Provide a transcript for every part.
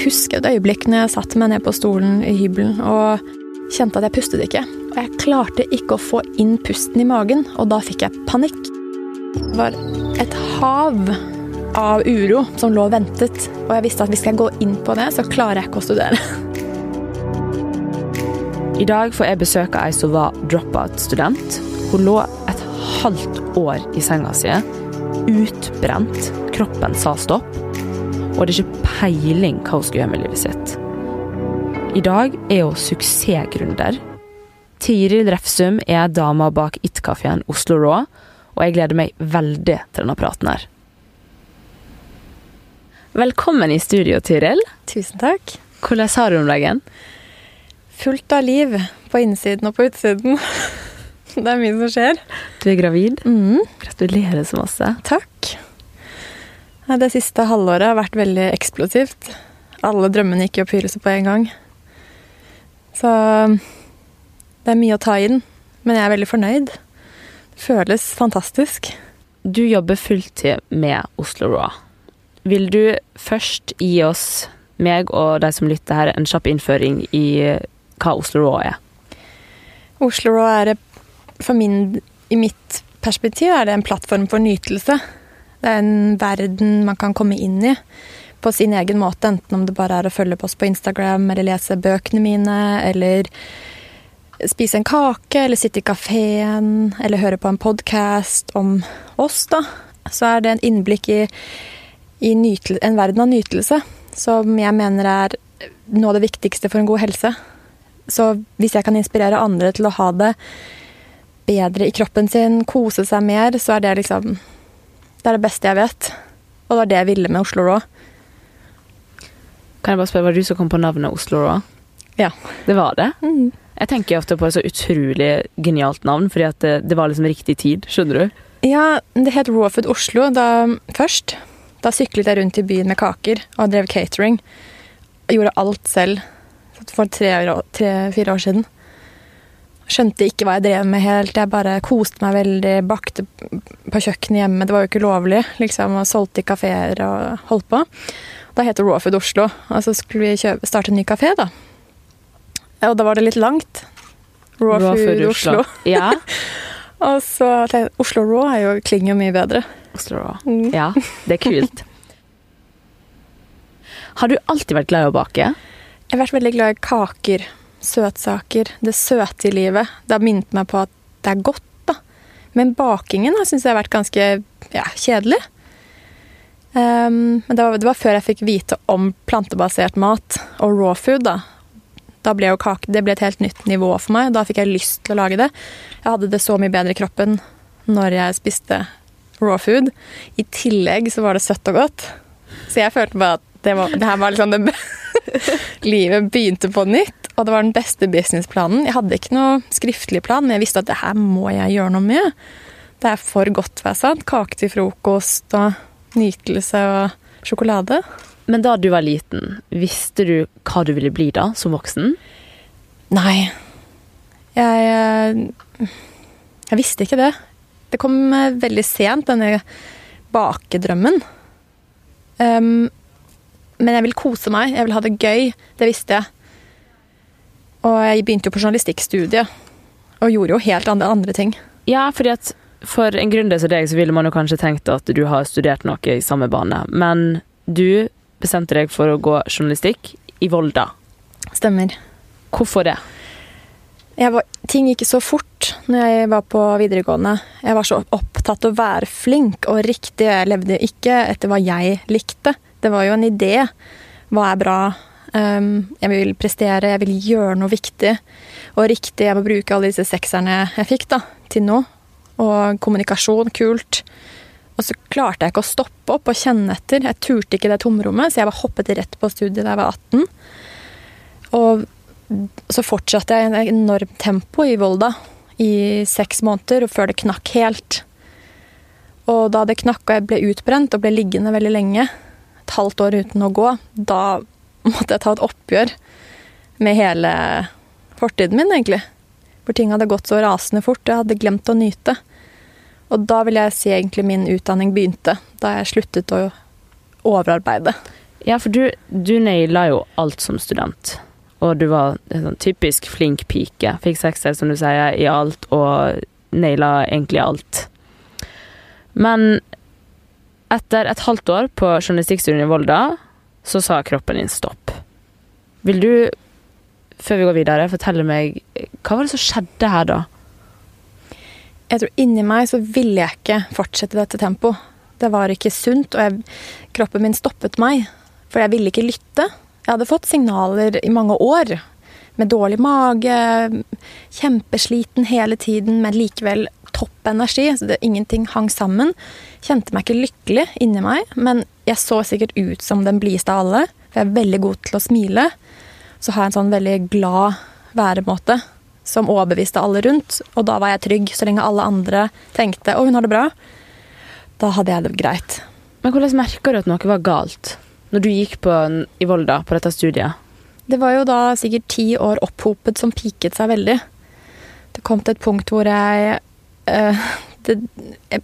Jeg husker et øyeblikk når jeg satte meg ned på stolen i hybelen og kjente at jeg pustet ikke. Og jeg klarte ikke å få inn pusten i magen, og da fikk jeg panikk. Det var et hav av uro som lå og ventet, og jeg visste at hvis jeg går inn på det, så klarer jeg ikke å studere. I dag får jeg besøk av ei som var dropout-student. Hun lå et halvt år i senga si, utbrent. Kroppen sa stopp. Og det er ikke peiling hva hun skal gjøre med livet sitt. I dag er hun suksessgründer. Tiril Refsum er dama bak It-kafeen Oslo Raw, og jeg gleder meg veldig til denne praten her. Velkommen i studio, Tiril. Tusen takk. Hvordan har du om dagen? Fullt av liv på innsiden og på utsiden. Det er mye som skjer. Du er gravid. Mm, Gratulerer så masse. takk. Nei, Det siste halvåret har vært veldig eksplosivt. Alle drømmene gikk i oppfyllelse på en gang. Så det er mye å ta inn, men jeg er veldig fornøyd. Det føles fantastisk. Du jobber fulltid med Oslo Raw. Vil du først gi oss, meg og de som lytter her, en kjapp innføring i hva Oslo Raw er? Oslo Raw er for min, i mitt perspektiv er det en plattform for nytelse. Det er en verden man kan komme inn i på sin egen måte, enten om det bare er å følge på oss på Instagram, eller lese bøkene mine, eller spise en kake, eller sitte i kafeen, eller høre på en podkast om oss, da. Så er det en innblikk i, i nytel, en verden av nytelse som jeg mener er noe av det viktigste for en god helse. Så hvis jeg kan inspirere andre til å ha det bedre i kroppen sin, kose seg mer, så er det liksom Det er det beste jeg vet. Og det var det jeg ville med Oslo Raw. Kan jeg bare spørre, Var det du som kom på navnet Oslo Raw? Ja. Det var det? Mm. Jeg tenker ofte på et så utrolig genialt navn, fordi at det, det var liksom riktig tid. Skjønner du? Ja, det het Raw Food Oslo da, først. Da syklet jeg rundt i byen med kaker og drev catering. Jeg gjorde alt selv for tre-fire år, tre, år siden. Skjønte ikke hva jeg drev med helt. Jeg bare koste meg veldig, bakte på kjøkkenet hjemme. Det var jo ikke lovlig, liksom, og solgte i kafeer og holdt på. Da het det Raw Food Oslo, og så skulle vi kjøpe, starte en ny kafé, da. Og da var det litt langt. Raw, Raw Food, Food Oslo. Ja. og så tenkte jeg Oslo Raw er jo, klinger jo mye bedre. Oslo Raw. Mm. Ja, det er kult. Har du alltid vært glad i å bake? Jeg har vært veldig glad i kaker, søtsaker, det søte i livet. Det har minnet meg på at det er godt, da. Men bakingen har syns jeg har vært ganske ja, kjedelig. Um, men det var, det var før jeg fikk vite om plantebasert mat og raw food, da. Da ble kake, det ble et helt nytt nivå for meg. Da fikk jeg lyst til å lage det. Jeg hadde det så mye bedre i kroppen når jeg spiste raw food. I tillegg så var det søtt og godt. Så jeg følte bare at det, var, det her var liksom det Livet begynte på nytt, og det var den beste businessplanen. Jeg hadde ikke noe skriftlig plan, men jeg visste at det her må jeg gjøre noe med. Det er for godt for sant. Kake til frokost og nytelse og sjokolade. Men da du var liten, visste du hva du ville bli da, som voksen? Nei. Jeg eh, Jeg visste ikke det. Det kom eh, veldig sent, denne bakedrømmen. Um, men jeg vil kose meg, jeg vil ha det gøy. Det visste jeg. Og jeg begynte jo på journalistikkstudiet. Og gjorde jo helt andre, andre ting. Ja, fordi at for en gründer som deg, så ville man jo kanskje tenkt at du har studert noe i samme bane. Men du bestemte deg for å gå journalistikk i Volda. Stemmer. Hvorfor det? Var, ting gikk så fort når jeg var på videregående. Jeg var så opptatt av å være flink og riktig. Jeg levde ikke etter hva jeg likte. Det var jo en idé. Hva er bra? Um, jeg vil prestere, jeg vil gjøre noe viktig og riktig. Jeg må bruke alle disse sekserne jeg fikk da, til nå. Og kommunikasjon, kult. Og så klarte jeg ikke å stoppe opp og kjenne etter. Jeg turte ikke det tomrommet, så jeg bare hoppet rett på studiet da jeg var 18. Og så fortsatte jeg i en enormt tempo i Volda i seks måneder, og før det knakk helt. Og da det knakk og jeg ble utbrent og ble liggende veldig lenge, et halvt år uten å gå, da måtte jeg ta et oppgjør med hele fortiden min, egentlig. For ting hadde gått så rasende fort. Jeg hadde glemt å nyte. Og da vil jeg si egentlig min utdanning begynte, da jeg sluttet å overarbeide. Ja, for du, du naila jo alt som student. Og du var en sånn typisk flink pike. Fikk sekser, som du sier, i alt, og naila egentlig alt. Men etter et halvt år på journalistikkstudien i Volda, så sa kroppen din stopp. Vil du, før vi går videre, fortelle meg hva var det som skjedde her da? Jeg tror inni meg så ville jeg ikke fortsette dette tempoet. Det var ikke sunt, og jeg, kroppen min stoppet meg. For jeg ville ikke lytte. Jeg hadde fått signaler i mange år med dårlig mage, kjempesliten hele tiden, men likevel topp energi. Så det, ingenting hang sammen. Kjente meg ikke lykkelig inni meg, men jeg så sikkert ut som den blideste av alle. For jeg er veldig god til å smile. Så har jeg en sånn veldig glad væremåte som overbeviste alle rundt. Og da var jeg trygg, så lenge alle andre tenkte 'Å, hun har det bra'. Da hadde jeg det greit. Men hvordan merka du at noe var galt når du gikk på, i Volda på dette studiet? Det var jo da sikkert ti år opphopet som piket seg veldig. Det kom til et punkt hvor jeg det, jeg,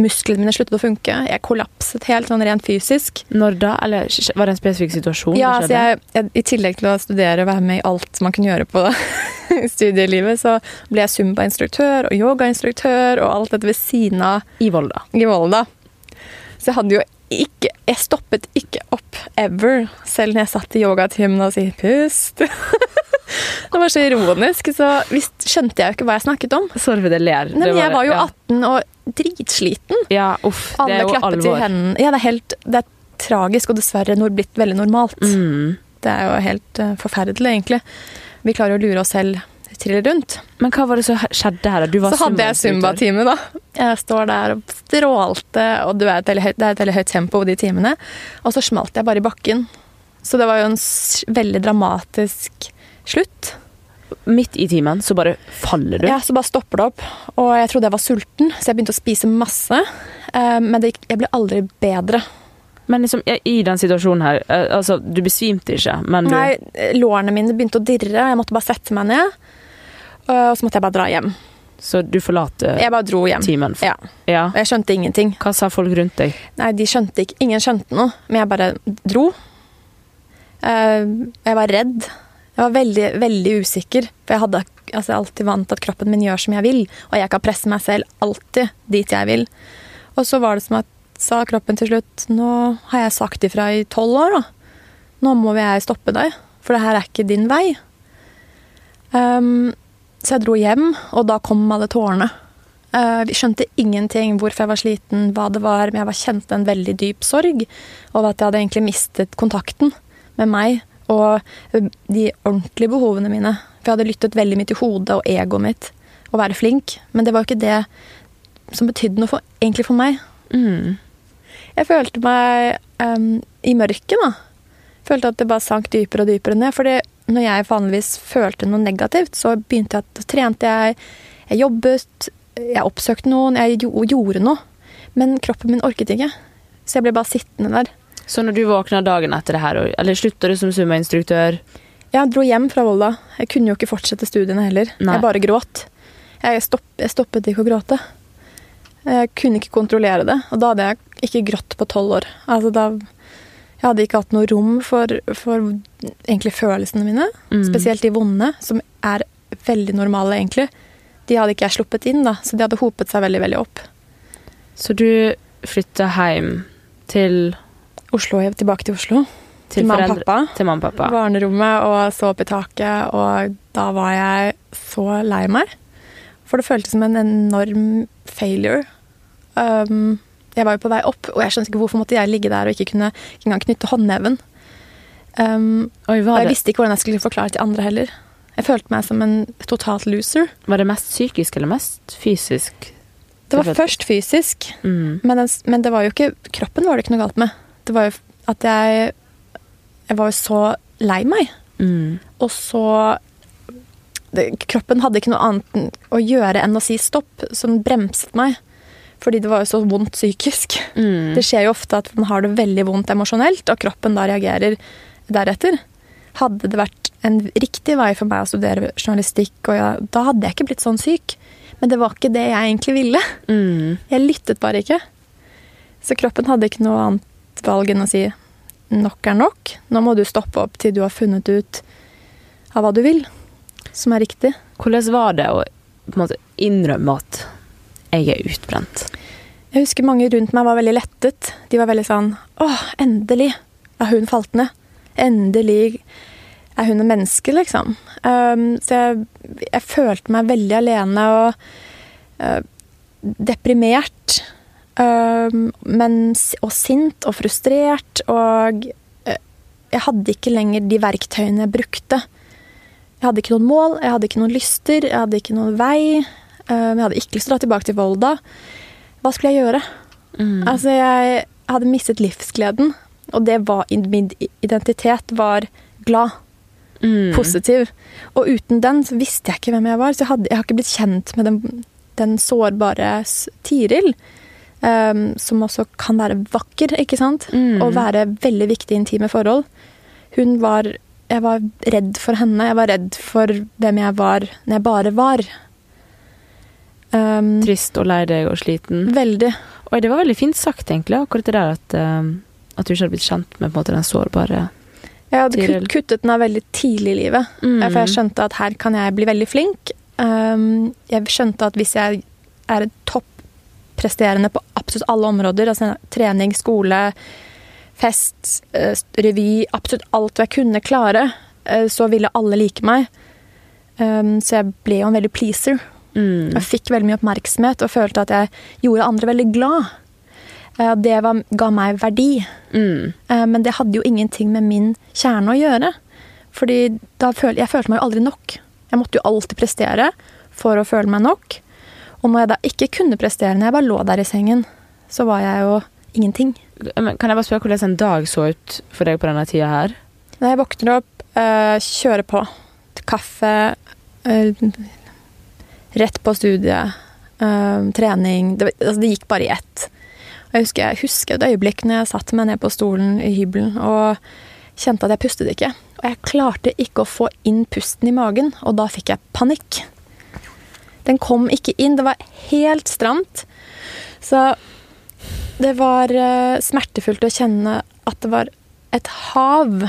Musklene mine sluttet å funke. Jeg kollapset helt sånn rent fysisk. Når da? Eller var det en spesifikk situasjon? Ja, altså jeg, jeg, I tillegg til å studere og være med i alt man kunne gjøre på studielivet, så ble jeg zumba-instruktør og yogainstruktør og alt dette ved siden av I Volda. i Volda. Så jeg hadde jo ikke Jeg stoppet ikke opp ever, selv når jeg satt i yogatimen og sa 'pust'. det var så ironisk, så visst skjønte jeg jo ikke hva jeg snakket om. Sorry det ler. Nei, men jeg var jo ja. 18 og dritsliten. Ja, uff. Det Alle er jo klappet i hendene. Ja, det er helt Det er tragisk, og dessverre blitt veldig normalt. Mm. Det er jo helt uh, forferdelig, egentlig. Vi klarer å lure oss selv trille rundt. Men hva var det som skjedde her? Du var Så hadde jeg zumba-time, da. Jeg står der og strålte, og du er et veldig høyt, det et veldig høyt tempo på de timene. Og så smalt jeg bare i bakken. Så det var jo en veldig dramatisk slutt. Midt i timen så bare faller du. Ja, Så bare stopper det opp. Og jeg trodde jeg var sulten, så jeg begynte å spise masse. Eh, Men det, gikk- jeg ble aldri bedre. Men liksom, i den situasjonen her eh, Altså, du besvimte ikke, men du Nei, Lårene mine begynte å dirre. Jeg måtte bare sette meg ned. Og så måtte jeg bare dra hjem. Så du forlater Jeg bare dro hjem. timen. Ja. ja. Og jeg skjønte ingenting. Hva sa folk rundt deg? Nei, de skjønte ikke Ingen skjønte noe, men jeg bare dro. Eh, Jeg var redd. Jeg var veldig, veldig usikker. For jeg hadde altså, alltid vant at kroppen min gjør som jeg vil, og jeg kan presse meg selv alltid dit jeg vil. Og så var det som at sa kroppen til slutt Nå har jeg sagt ifra i tolv år, da. Nå må jeg stoppe deg, for det her er ikke din vei. Um, så jeg dro hjem, og da kom alle tårene. Eh, vi skjønte ingenting hvorfor jeg var sliten, hva det var, men jeg var kjente en veldig dyp sorg over at jeg hadde egentlig mistet kontakten med meg og de ordentlige behovene mine. For jeg hadde lyttet veldig mye til hodet og egoet mitt og være flink, men det var jo ikke det som betydde noe for, egentlig for meg. Mm. Jeg følte meg um, i mørket, da. Følte at det bare sank dypere og dypere ned. fordi når jeg vanligvis følte noe negativt, så begynte jeg at trente jeg, jeg jobbet, jeg oppsøkte noen, jeg gjorde noe. Men kroppen min orket ikke. Så jeg ble bare sittende der. Så når du våkna dagen etter det her, eller slutta du som summainstruktør Jeg dro hjem fra Volda. Jeg kunne jo ikke fortsette studiene heller. Nei. Jeg bare gråt. Jeg, stopp, jeg stoppet ikke å gråte. Jeg kunne ikke kontrollere det. Og da hadde jeg ikke grått på tolv år. Altså da, jeg hadde ikke hatt noe rom for, for egentlig følelsene mine. Mm. Spesielt de vonde, som er veldig normale, egentlig. De hadde ikke jeg sluppet inn, da, så de hadde hopet seg veldig veldig opp. Så du flytta hjem til Oslo, tilbake til Oslo. til, Til mamma og pappa. Til mamma og pappa. barnerommet og så opp i taket, og da var jeg så lei meg. For det føltes som en enorm failure. Um, jeg var jo på vei opp, og jeg skjønte ikke hvorfor måtte jeg ligge der og ikke kunne ikke engang knytte håndneven. Um, Oi, og jeg det, visste ikke hvordan jeg skulle forklare til andre heller. Jeg følte meg som en totalt loser. var det mest psykisk eller mest fysisk? Det var først fysisk, Mm. men, den, men det var jo ikke Kroppen var det ikke noe galt med. Det var jo at jeg Jeg var jo så lei meg. Mm. Og så det, Kroppen hadde ikke noe annet å gjøre enn å si stopp, som bremset meg. Fordi det var jo så vondt psykisk. Mm. Det skjer jo ofte at man har det veldig vondt emosjonelt, og kroppen da reagerer deretter. Hadde det vært en riktig vei for meg å studere journalistikk, og jeg, da hadde jeg ikke blitt sånn syk. Men det var ikke det jeg egentlig ville. Mm. Jeg lyttet bare ikke. Så kroppen hadde ikke noe annet valg enn å si nok er nok. Nå må du stoppe opp til du har funnet ut av hva du vil, som er riktig. Hvordan var det å måte innrømme at jeg er utbrent? Jeg husker mange rundt meg var veldig lettet. De var veldig sånn Å, endelig er hun falt ned. Endelig er hun et menneske, liksom. Um, så jeg, jeg, følte meg veldig alene og uh, deprimert. Men, og sint og frustrert. Og uh, jeg hadde ikke lenger de verktøyene jeg brukte. Jeg hadde ikke noen mål, jeg hadde ikke noen lyster, jeg hadde ikke noen vei. Jeg hadde ikke lyst til å dra tilbake til Volda. Hva skulle jeg gjøre? Mm. Altså, jeg hadde mistet livsgleden. Og det var min identitet var glad. Mm. Positiv. Og uten den så visste jeg ikke hvem jeg var. Så jeg, hadde, jeg har ikke blitt kjent med den, den sårbare Tiril. Um, som også kan være vakker, ikke sant? Mm. Og være veldig viktig i intime forhold. Hun var jeg var redd for henne. Jeg var redd for hvem jeg var når jeg bare var. Um, Trist og lei deg og sliten. Veldig. Og det var veldig fint sagt, egentlig, akkurat det der at, uh, at du ikke hadde blitt kjent med måte, den sårbare Jeg hadde Tiril. kuttet den av veldig tidlig i livet. Mm. For jeg skjønte at her kan jeg bli veldig flink. Um, jeg skjønte at hvis jeg er toppresterende på absolutt alle områder, altså trening, skole, fest, eh, revy, absolutt alt jeg kunne klare, eh, så ville alle like meg. Um, så jeg ble jo en veldig pleaser. Mm. Jeg fikk veldig mye oppmerksomhet og følte at jeg gjorde andre veldig glad. Eh, det var, ga meg verdi. Mm. Men det hadde jo ingenting med min kjerne å gjøre. Fordi følte, jeg følte meg jo aldri nok. Jeg måtte jo alltid prestere for å føle meg nok. Og når jeg da ikke kunne prestere, når jeg bare lå der i sengen, så var jeg jo ingenting. Kan jeg bare spørre hvordan en dag så ut for deg på denne tida her? Når jeg våkner opp, uh, kjører på. Kaffe. Uh, rett på studiet. Uh, trening. Det, altså, det, gikk bare i ett. Jeg husker, jeg husker et øyeblikk når jeg satte meg ned på stolen i hybelen og kjente at jeg pustet ikke. Og jeg klarte ikke å få inn pusten i magen, og da fikk jeg panikk. Den kom ikke inn. Det var helt stramt. Så det var uh, smertefullt å kjenne at det var et hav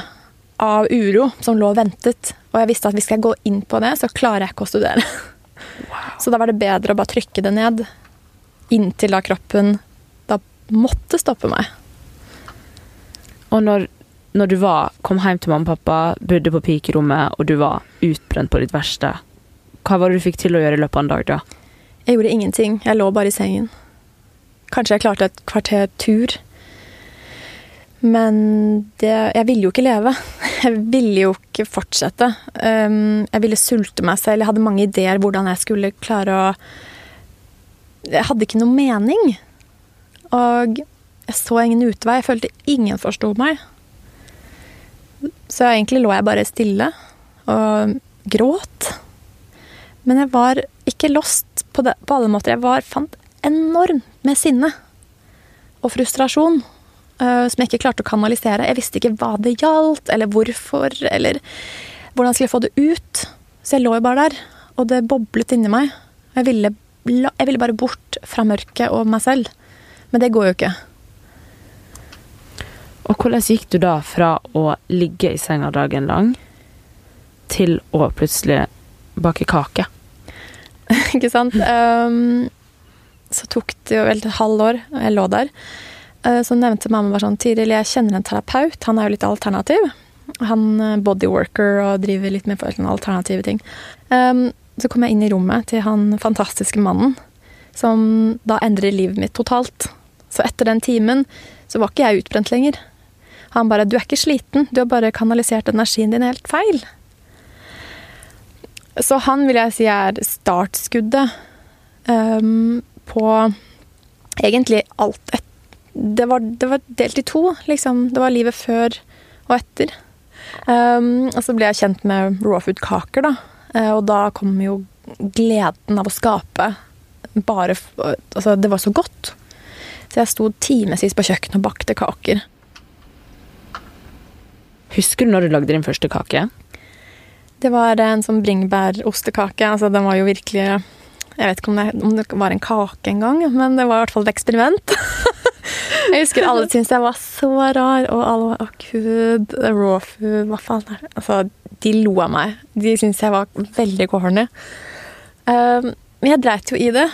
av uro som lå og ventet. Og jeg visste at hvis jeg går inn på det, så klarer jeg ikke å studere. Wow. Så da var det bedre å bare trykke det ned inntil da kroppen da måtte stoppe meg. Og når, når du var, kom hjem til mamma og pappa, bodde på pikerommet, og du var utbrent på ditt verste, hva var det du fikk til å gjøre i løpet av en dag da? Jeg gjorde ingenting. Jeg lå bare i sengen. Kanskje jeg klarte et kvarter tur. Men det, jeg ville jo ikke leve. Jeg ville jo ikke fortsette. Um, jeg ville sulte meg selv. Jeg hadde mange ideer hvordan jeg skulle klare å Jeg hadde ikke noe mening. Og jeg så ingen utvei. Jeg følte ingen forsto meg. Så egentlig lå jeg bare stille og gråt. Men jeg var ikke lost på, det, på alle måter. Jeg var, fant enormt med sinne og frustrasjon uh, som jeg ikke klarte å kanalisere. Jeg visste ikke hva det gjaldt, eller hvorfor, eller hvordan skulle jeg få det ut. Så jeg lå jo bare der, og det boblet inni meg. Jeg ville, jeg ville bare bort fra mørket og meg selv. Men det går jo ikke. Og hvordan gikk du da fra å ligge i senga dagen lang til å plutselig bake kake? ikke sant. Um, så tok det jo vel et halvår, og jeg lå der. Uh, så nevnte mamma bare sånn Tiril, jeg kjenner en terapeut. Han er jo litt alternativ. Han er eh, bodyworker og driver litt med alternative ting. Um, så kom jeg inn i rommet til han fantastiske mannen, som da endrer livet mitt totalt. Så etter den timen så var ikke jeg utbrent lenger. Han bare 'Du er ikke sliten, du har bare kanalisert energien din helt feil'. Så han vil jeg si er startskuddet um, på egentlig alt et, det, var, det var, delt i to, liksom. Det var livet før og etter. Um, og så ble jeg kjent med raw food-kaker, da. Uh, og da kom jo gleden av å skape bare Altså, det var så godt. Så jeg sto timevis på kjøkkenet og bakte kaker. Husker du når du lagde din første kake? Det var en sånn bringebærostekake. Altså, den var jo virkelig jeg vet ikke om det, om det var en kake engang, men det var i hvert fall et eksperiment. Jeg husker alle syntes jeg var så rar, og alle var 'å gud, raw food, hva faen er det?' Altså, de lo av meg. De syntes jeg var veldig corny. Um, men jeg dreit jo i det.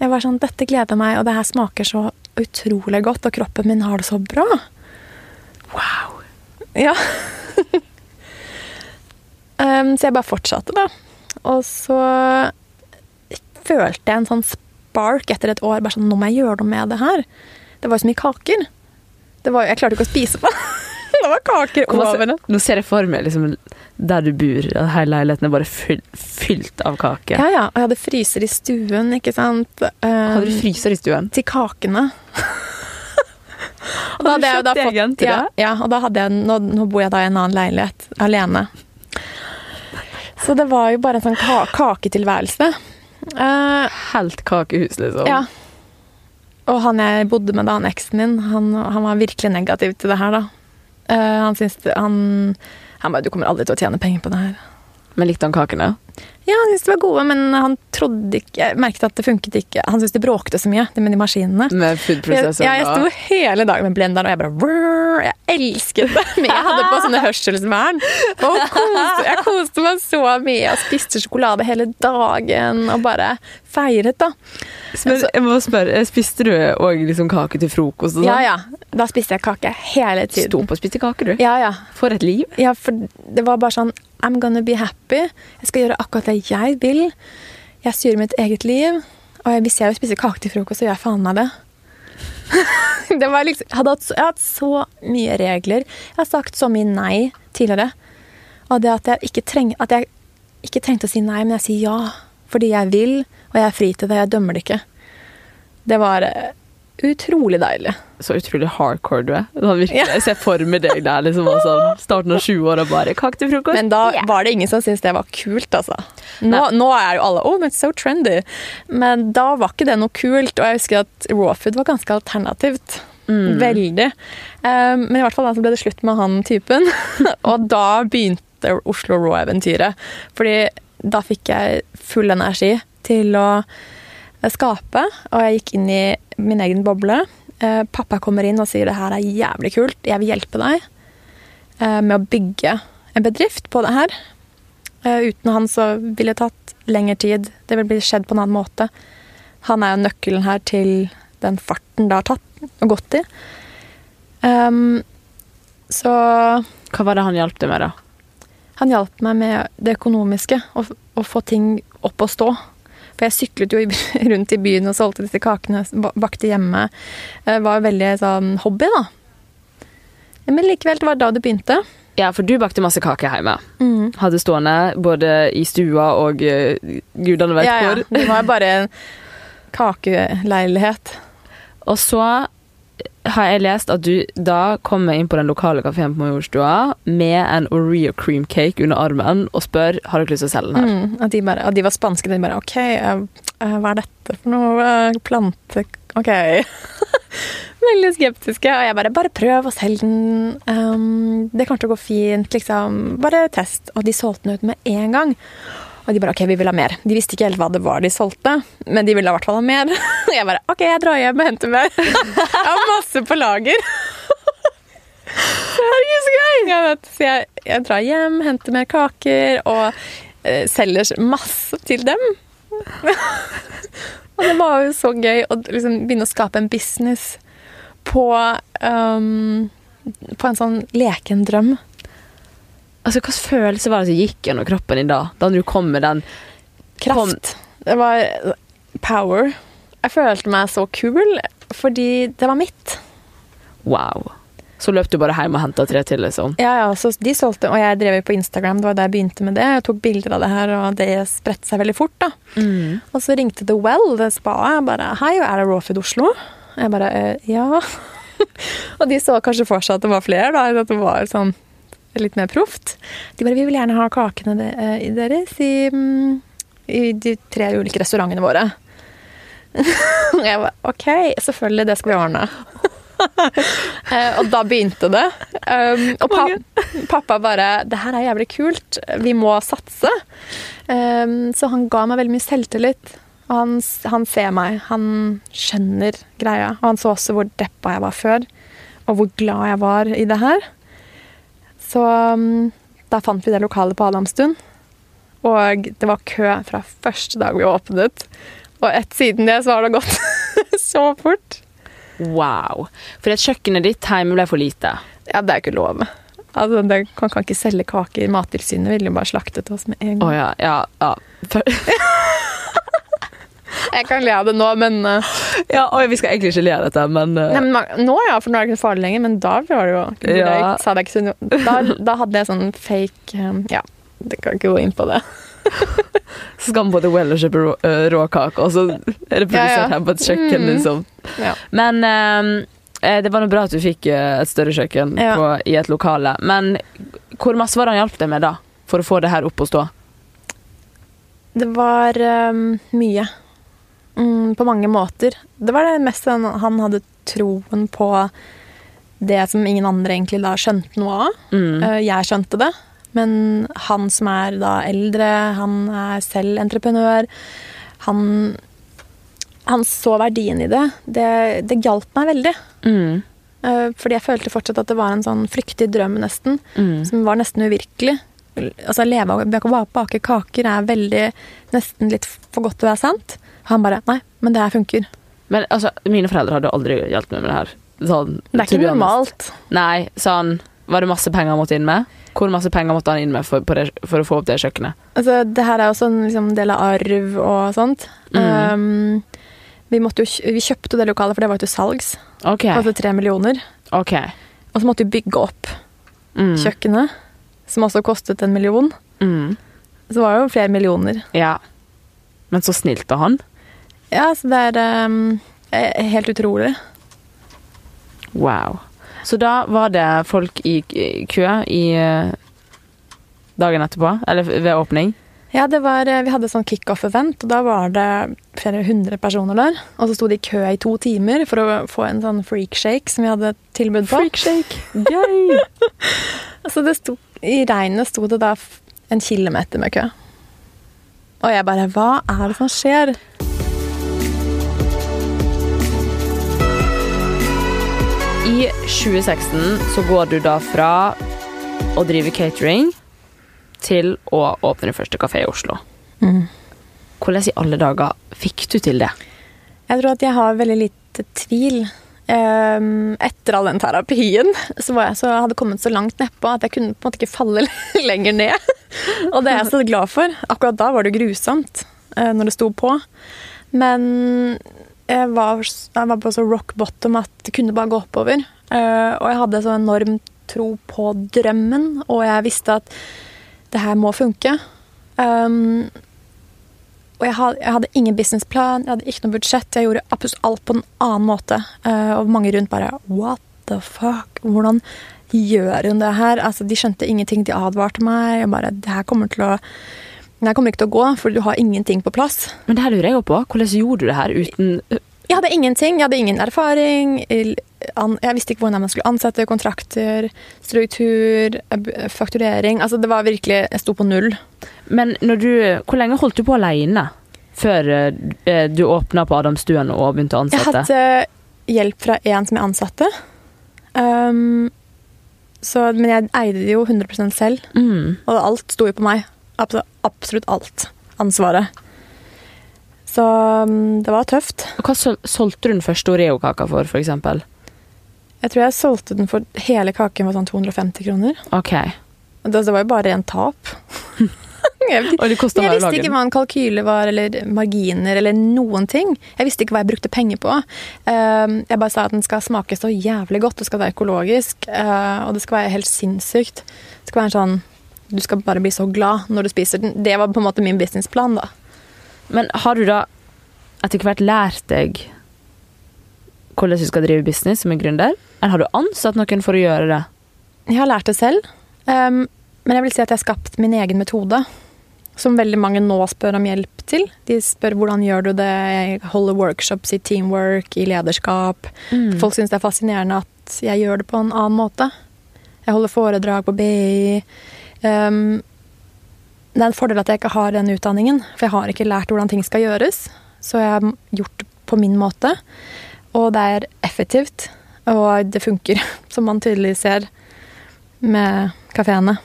Jeg var sånn 'Dette gleder meg, og det her smaker så utrolig godt, og kroppen min har det så bra'. Wow. Ja. um, så jeg bare fortsatte, da. Og så følte jeg en sånn spark etter et år. Bare sånn, nå må jeg gjøre noe med det her. Det var jo så mye kaker. Det var, jeg klarte ikke å spise på. det var kaker over. Nå ser jeg for meg liksom, der du bor, og hele leiligheten er bare fylt, fylt av kaker. Ja, ja. Og jeg hadde fryser i stuen, ikke sant. Um, Hadde du fryser i stuen? Til kakene. og Hadde du kjøpt da til ja, det? Ja, og da hadde jeg, nå, nå bor jeg da i en annen leilighet alene. Så det var jo bare en sånn ka kaketilværelse. Uh, Helt kakehus, liksom. ja. Og han jeg bodde med da, han eksen min, han, han var virkelig negativ til det her, da. Uh, han syntes han, han bare 'Du kommer aldri til å tjene penger på det her'. Men likte han kakene? Ja, han syntes det var gode, men han trodde ikke Jeg merket at det funket ikke. Han syntes det bråkte så mye, det med de maskinene. Med food Jeg, ja, jeg sto hele dagen med blenderen, og jeg bare "Brrr", Jeg elsket det. Men jeg hadde på sånne hørselsvern. Og koste, jeg koste meg så mye. Og spiste sjokolade hele dagen og bare feiret, da. Men jeg må spørre, eh, Spiste du òg liksom kake til frokost? og sånn? Ja, ja. Da spiste jeg kake hele Sto tiden. på og spiste kake, du? Ja, ja. For et liv. Ja, for det var bare sånn I'm gonna be happy. Jeg skal gjøre akkurat det jeg vil. Jeg styrer mitt eget liv. Og hvis jeg vil spise kake til frokost, så gjør jeg faen meg det. det liksom, jeg, hadde hatt, jeg har hatt så mye regler. Jeg har sagt så mye nei tidligere. Og det at jeg treng, at jeg ikke trengte å si nei, men jeg sier ja. Fordi jeg vil, og jeg er fri til det. Jeg dømmer det ikke. Det var eh, utrolig deilig. Så utrolig hardcore du er. Virkelig, Ja. Jeg ser for meg deg der, liksom, sånn, starten av sju år og bare kake til frokost. Men da yeah. var det ingen som syntes det var kult, altså. Nå, nå er jo alle oh, men so trendy. Men da var ikke det noe kult, og jeg husker at raw food var ganske alternativt. Mm. Veldig. Um, men i hvert fall da så ble det slutt med han typen. og da begynte Oslo Raw-eventyret. Fordi da fikk jeg full energi til å skape, og jeg gikk inn i min egen boble. Eh, pappa kommer inn og sier det her er jævlig kult, jeg vil hjelpe deg eh, med å bygge en bedrift på det her. Eh, uten han så ville det tatt lengre tid. Det ville blitt skjedd på en annen måte. Han er jo nøkkelen her til den farten det har tatt og gått i. Um, så Hva var det han hjalp deg med, da? han hjalp meg med det økonomiske, å, å få ting opp og stå. For jeg syklet jo rundt i byen og solgte disse kakene, bakte hjemme. Det var veldig sånn hobby, da. Men likevel, det var da det begynte. Ja, for du bakte masse kake hjemme. Hadde stående både i stua og uh, gudene vet Ja, ja. Det var bare en kakeleilighet. Og så har jeg lest at du da kommer inn på den lokale kafeen på Majorstua med en Oreo cream cake under armen og spør har dere lyst til å selge den her. Mm, at de, bare, at de var spanske. De bare OK, eh, hva er dette for noe? Uh, Plante OK. Veldig skeptiske. Og jeg bare bare prøv å selge den. Um, det kommer til å gå fint. liksom. Bare test. Og de solgte den ut med en gang. Og de bare OK, vi vil ha mer. De visste ikke helt hva det var de solgte, men de ville i hvert fall ha mer. Og jeg bare OK, jeg drar hjem og henter mer. Jeg har masse på lager. Herregud, så gøy! Jeg vet, så jeg, jeg drar hjem, henter mer kaker og eh, selger masse til dem. og det var jo så gøy å liksom begynne å skape en business på um, På en sånn leken drøm. Altså, Hvilken følelse var det som gikk gjennom kroppen din da? Da du kom med den Kraft. Det var power. Jeg følte meg så kul fordi det var mitt. Wow. Så løp du bare hjem og henta tre til, liksom. Ja, ja, så de solgte, og jeg drev jo på Instagram, det var da jeg begynte med det. Jeg tok bilder av det her, og det spredte seg veldig fort, da. Og så ringte The Well, det spaet, jeg bare Hei, er det Raw Food Oslo? Jeg bare «Eh, Ja. og de så kanskje for seg at det var flere, da. At det var sånn litt mer proft. De bare Vi vil gjerne ha kakene eh, deres i, mm, i de tre ulike restaurantene våre. og jeg bare OK, selvfølgelig, det skal vi ordne. uh, og da begynte det. Um, og pa pappa bare 'Det her er jævlig kult. Vi må satse'. Um, så han ga meg veldig mye selvtillit. Og han, han ser meg, han skjønner greia. Og han så også hvor deppa jeg var før, og hvor glad jeg var i det her. Så um, da fant vi det lokalet på Adamstuen. Og det var kø fra første dag vi åpnet. Og ett siden det så har det gått så fort. Wow. For at kjøkkenet ditt hjemme ble for lite. Ja, det er ikke lov. Altså, det, Man kan ikke selge kaker. Mattilsynet ville bare slaktet oss med en gang. Oh, ja, ja, ja. Jeg kan le av det nå, men uh, ja oi, vi skal egentlig ikke le av dette, men, uh, Nei, men Nå ja, for nå er det ikke farlig lenger, men da var det jo Ja. jeg, sa det ikke da, da hadde jeg sånn fake um, Ja, det kan ikke gå inn på det. man på The Well og kjøpe rå, uh, råkake, og så er det produsert Ja, ja. her på et kjøkken, Mm. liksom. Ja. Men um, det var nå bra at du fikk et større kjøkken på, i et lokale. Men hvor masse var det han hjalp deg med, da? For å få det her opp å stå? Det var um, mye. Mm, på mange måter. Det var det mest han, han hadde troen på det som ingen andre egentlig da skjønte noe av. Mm. Eh, Jeg skjønte det, men han som er da eldre, han er selv entreprenør, han, han så verdien i det. Det, det hjalp meg veldig. Mm. Eh, Fordi jeg følte fortsatt at det var en sånn flyktig drøm, nesten. Mm. Som var nesten uvirkelig. Altså, leve av å bake kaker er veldig Nesten litt for godt til å være sant. Han bare Nei, men det her funker. Men altså, mine foreldre hadde aldri hjulpet meg med det her. Sånn, Det er ikke normalt. Nei, sånn Var det masse penger han måtte inn med? Hvor masse penger måtte han inn med for, på det, for å få opp det kjøkkenet? Altså, det her er også en liksom, del av arv og sånt. Mm. Um, vi, jo, vi kjøpte det lokalet, for det var jo til salgs. Okay. Altså tre millioner. Okay. Og så måtte vi bygge opp Mm. kjøkkenet, som også kostet en million. Mm. Så det jo flere millioner. Ja. Men så snilt av han. Ja, så det er um, helt utrolig. Wow. Så da var det folk i kø i eh, dagen etterpå? Eller ved åpning? Ja, det var, eh, vi hadde sånn kickoff-event, og da var det flere hundre personer der. Og så sto de i kø i to timer for å få en sånn freakshake som vi hadde tilbud på. Freakshake! Gøy! Så det sto, I regnet sto det da en kilometer med kø. Og jeg bare Hva er det som skjer? I 2016 så går du da fra å drive catering til å åpne din første kafé i Oslo. Hvordan i alle dager fikk du til det? Jeg tror at jeg har veldig lite tvil. Ehm, etter all den terapien så jeg så, hadde kommet så langt nedpå at jeg kunne på en måte ikke falle lenger ned. Og det er jeg så glad for. Akkurat da var det grusomt eh, når det sto på. Men jeg var, jeg var på så rock bottom at det kunne bare gå oppover. Eh, og jeg hadde så enorm tro på drømmen, og jeg visste at det her må funke. Og jeg hadde, jeg hadde ingen businessplan, jeg hadde ikke noe budsjett. Jeg gjorde absolutt alt på en annen måte. Eh, og mange rundt bare What the fuck? Hvordan gjør hun det her? Altså, De skjønte ingenting. De advarte meg. Jeg bare, det her kommer til å det kommer ikke til å gå, for du har ingenting på plass. Men det her lurer jeg på. Hvordan gjorde du det her uten Jeg hadde ingenting. Jeg hadde ingen erfaring. Jeg visste ikke hvordan man skulle ansette, kontrakter, struktur, eh, fakturering. Altså, det var virkelig Jeg sto på null. Men du, hvor lenge holdt du på alene før eh, du åpna på Adamstuen og begynte å ansette? Jeg hadde hjelp fra en som jeg ansatte. Um, så, men jeg eide det jo 100 selv, Mm. og alt sto jo på meg. Absolutt alt. Ansvaret. Så um, det var tøft. Hva sol solgte du den første Oreo-kaka for, eksempel? Jeg tror jeg solgte den for hele kaken for sånn 250 kroner. Ok. Det, det var jo bare rent tap. jeg, jeg visste ikke hva en kalkyle var, eller marginer, eller noen ting. Jeg visste ikke hva jeg brukte penger på. Um, jeg bare sa at den skal smake så jævlig godt, det skal være økologisk, uh, og det skal være helt sinnssykt. Det skal være en sånn Du skal bare bli så glad når du spiser den. Det var på en måte min businessplan, da. Men har du da etter hvert lært deg hvordan du skal drive business som en gründer? Eller har du ansatt noen for å gjøre det? Jeg har lært det selv, um, men jeg vil si at jeg har skapt min egen metode. Som veldig mange nå spør om hjelp til. De spør hvordan gjør du det. Jeg holder workshops i teamwork, i lederskap. Mm. Folk syns det er fascinerende at jeg gjør det på en annen måte. Jeg holder foredrag på BI. Um, det er en fordel at jeg ikke har den utdanningen, for jeg har ikke lært hvordan ting skal gjøres. så jeg har gjort det på min måte. Og det er effektivt, og det funker, som man tydelig ser med kafeene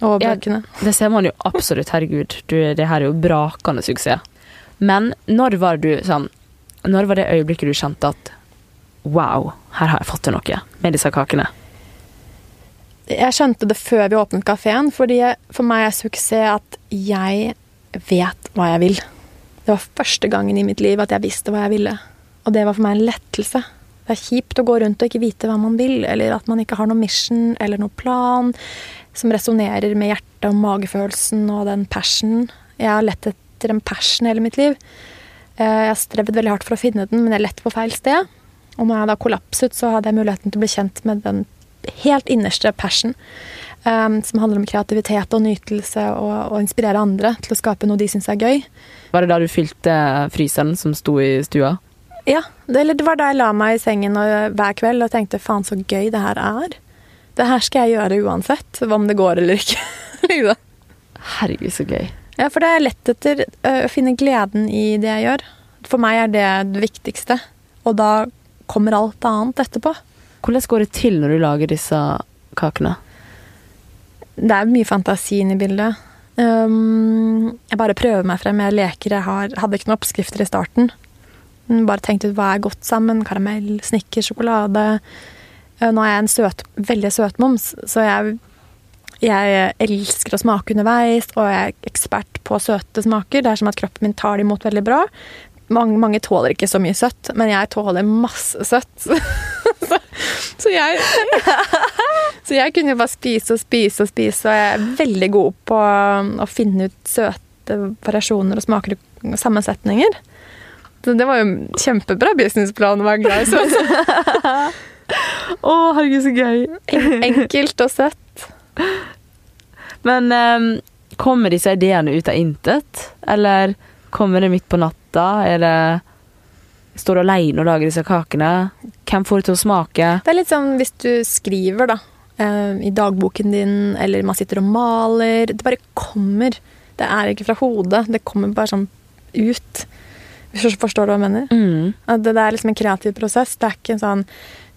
og Ja. Det ser man jo absolutt. Herregud, du, det her er jo brakende suksess. Men når var du sånn Når var det øyeblikket du kjente at Wow, her har jeg fått til noe med disse kakene? Jeg skjønte det før vi åpnet kafeen, fordi for meg er suksess at jeg vet hva jeg vil. Det var første gangen i mitt liv at jeg visste hva jeg ville. Og det var for meg en lettelse. Det er kjipt å gå rundt og ikke vite hva man vil, eller at man ikke har noen mission eller noen plan som resonnerer med hjertet og magefølelsen og den passionen. Jeg har lett etter en passion hele mitt liv. Eh, Jeg har strevd veldig hardt for å finne den, men jeg lett på feil sted. Og når jeg da kollapset, så hadde jeg muligheten til å bli kjent med den helt innerste passion. um, som handler om kreativitet og nytelse og og inspirere andre til å skape noe de syns er gøy. Var det da du fylte fryseren som sto i stua? Ja, det, eller det var da jeg la meg i sengen og, hver kveld og tenkte faen så gøy det her er. Det her skal jeg gjøre uansett, om det går eller ikke. Herregud, så gøy. ja, for det er lett etter ø, å finne gleden i det jeg gjør. For meg er det det viktigste. Og da kommer alt annet etterpå. Hvordan går det til når du lager disse kakene? Det er mye fantasi inne i bildet. Um, jeg bare prøver meg frem. Jeg leker. Jeg har, hadde ikke noen oppskrifter i starten. Mm, Bare tenkte ut hva er godt sammen. Karamell, snikker, sjokolade. Uh, Nå er jeg en søt, veldig søtmoms, så jeg, jeg elsker å smake underveis, og jeg er ekspert på søte smaker. Det er som at kroppen min tar det imot veldig bra. Mange, mange tåler ikke så mye søtt, men jeg tåler masse søtt. så, så jeg så jeg kunne bare spise og spise og spise, og jeg er veldig god på um, å finne ut søte variasjoner og smaker og sammensetninger. Så det var jo kjempebra businessplan å være glad i søtt. Å, herregud, så gøy. Enkelt og søtt. Men um, kommer disse ideene ut av intet? Eller kommer det midt på natta? Er det Står du alene og lager disse kakene? Hvem får det til å smake? Det er litt sånn hvis du skriver, da, eh, i dagboken din, eller man sitter og maler. Det bare kommer. Det er ikke fra hodet. Det kommer bare sånn ut. Hvis du forstår hva jeg mener? Mm. Det, det er liksom en kreativ prosess. Det er ikke en sånn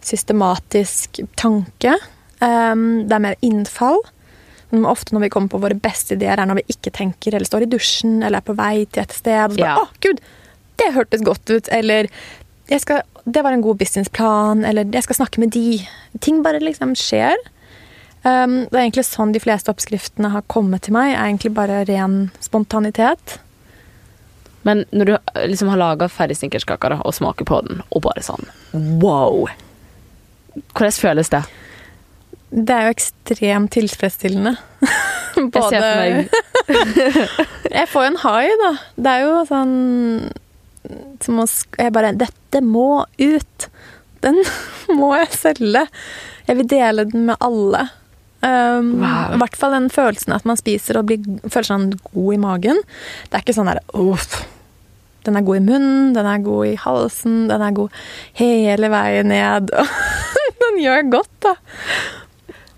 systematisk tanke. Um, det er mer innfall. Ofte når vi kommer på våre beste ideer, er når vi ikke tenker, eller står i dusjen, eller er på vei til et sted. Og så bare, Ja. å gud, det hørtes godt ut. Eller skal, det var en god businessplan. Eller jeg skal snakke med de. Ting bare liksom skjer. Um, det er egentlig sånn de fleste oppskriftene har kommet til meg. er egentlig bare ren spontanitet. Men når du liksom har laga ferdig snickerskake og smaker på den, og bare sånn wow! Hvordan føles det? Det er jo ekstremt tilfredsstillende. Jeg ser for meg Jeg får jo en high, da. Det er jo sånn som å Jeg bare Dette må ut! Den må jeg selge! Jeg vil dele den med alle. Um, Wow. I hvert fall den følelsen at man spiser og blir, føler seg god i magen. Det er ikke sånn der uff. Den er god i munnen, den er god i halsen, den er god hele veien ned. den gjør godt, da.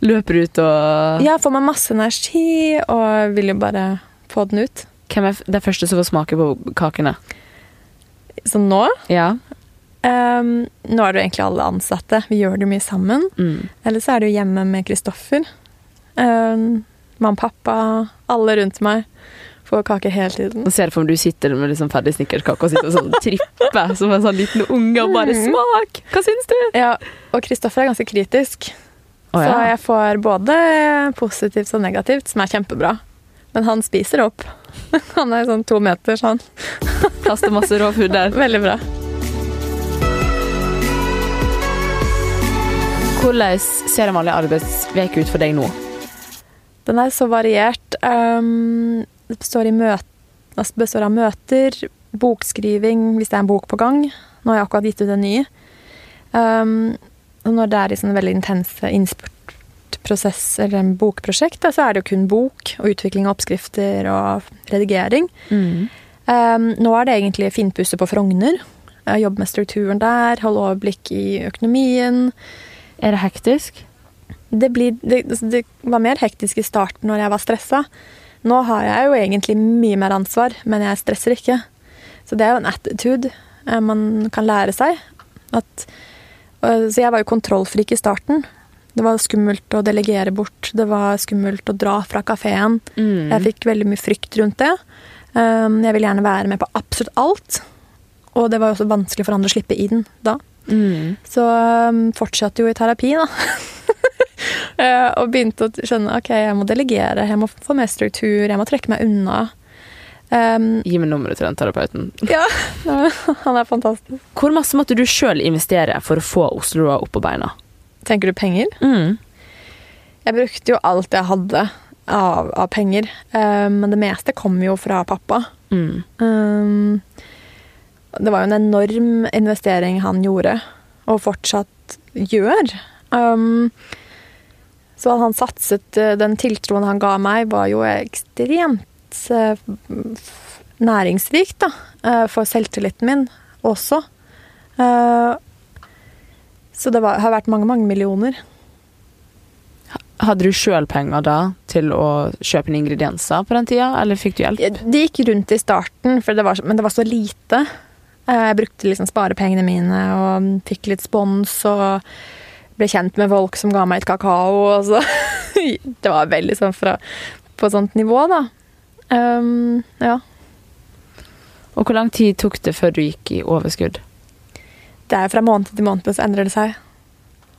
Løper ut og Ja, får man masse energi og vil jo bare få den ut. Hvem er det den første som får smake på kakene? Så nå Ja. Um, Nå er det jo egentlig alle ansatte. Vi gjør det mye sammen. Mm. Eller så er det jo hjemme med Kristoffer. Um, mamma, pappa, alle rundt meg får kake hele tiden. Nå ser jeg for meg du sitter med liksom ferdig snickerskake og sitter og sånn tripper som en sånn liten unge og bare Mm. 'Smak! Hva syns du?' Ja, og Kristoffer er ganske kritisk. Å, Så jeg får både positivt og negativt, som er kjempebra. Men han spiser opp. Han er sånn to meter, sånn. Kaster masse råfugl der. Veldig bra. Hvordan ser en vanlig arbeidsveke ut for deg nå? Den er så variert. Um, det består, består av møter, bokskriving hvis det er en bok på gang. Nå har jeg akkurat gitt ut en ny. Um, når det er i sånne veldig intense innspurtprosess eller en bokprosjekt, så er det jo kun bok og utvikling av oppskrifter og redigering. Um, nå er det egentlig finpusse på Frogner. Jobbe med strukturen der, holde overblikk i økonomien. Er det hektisk? Det, blir, det, det var mer hektisk i starten når jeg var stressa. Nå har jeg jo egentlig mye mer ansvar, men jeg stresser ikke. Så det er jo en attitude eh, man kan lære seg. At, så jeg var jo kontrollfrik i starten. Det var skummelt å delegere bort. Det var skummelt å dra fra kafeen. Mm. Jeg fikk veldig mye frykt rundt det. Um, jeg ville gjerne være med på absolutt alt. Og det var jo også vanskelig for andre å slippe inn da. Mm. Så um, fortsatte jo i terapi, da. Eh, og begynte å skjønne ok, jeg må delegere, jeg må få mer struktur, jeg må trekke meg unna. Um, Gi meg nummeret til den terapeuten. ja, han er fantastisk. Hvor masse måtte du sjøl investere for å få Oslo opp på beina? Tenker du penger? Mm. Jeg brukte jo alt jeg hadde av, av penger, Um, men det meste kom jo fra pappa. Mm. Um, det var jo en enorm investering han gjorde, og fortsatt gjør. Um, så han satset eh, Den tiltroen han ga meg, var jo ekstremt næringsrikt, da. eh, For selvtilliten min også. Eh, så det var, har vært mange, mange millioner. Hadde du sjøl penger da til å kjøpe inn ingredienser på den tida, eller fikk du hjelp? Det gikk rundt i starten, det var, men det var så lite. Eh, Jeg brukte liksom sparepengene mine og fikk litt spons og ble kjent med folk som ga meg et kakao. Og så. Det var veldig sånn fra, på sånt nivå, da. Um, ja. Og hvor lang tid tok det før du gikk i overskudd? Det er fra måned til måned så endrer det seg.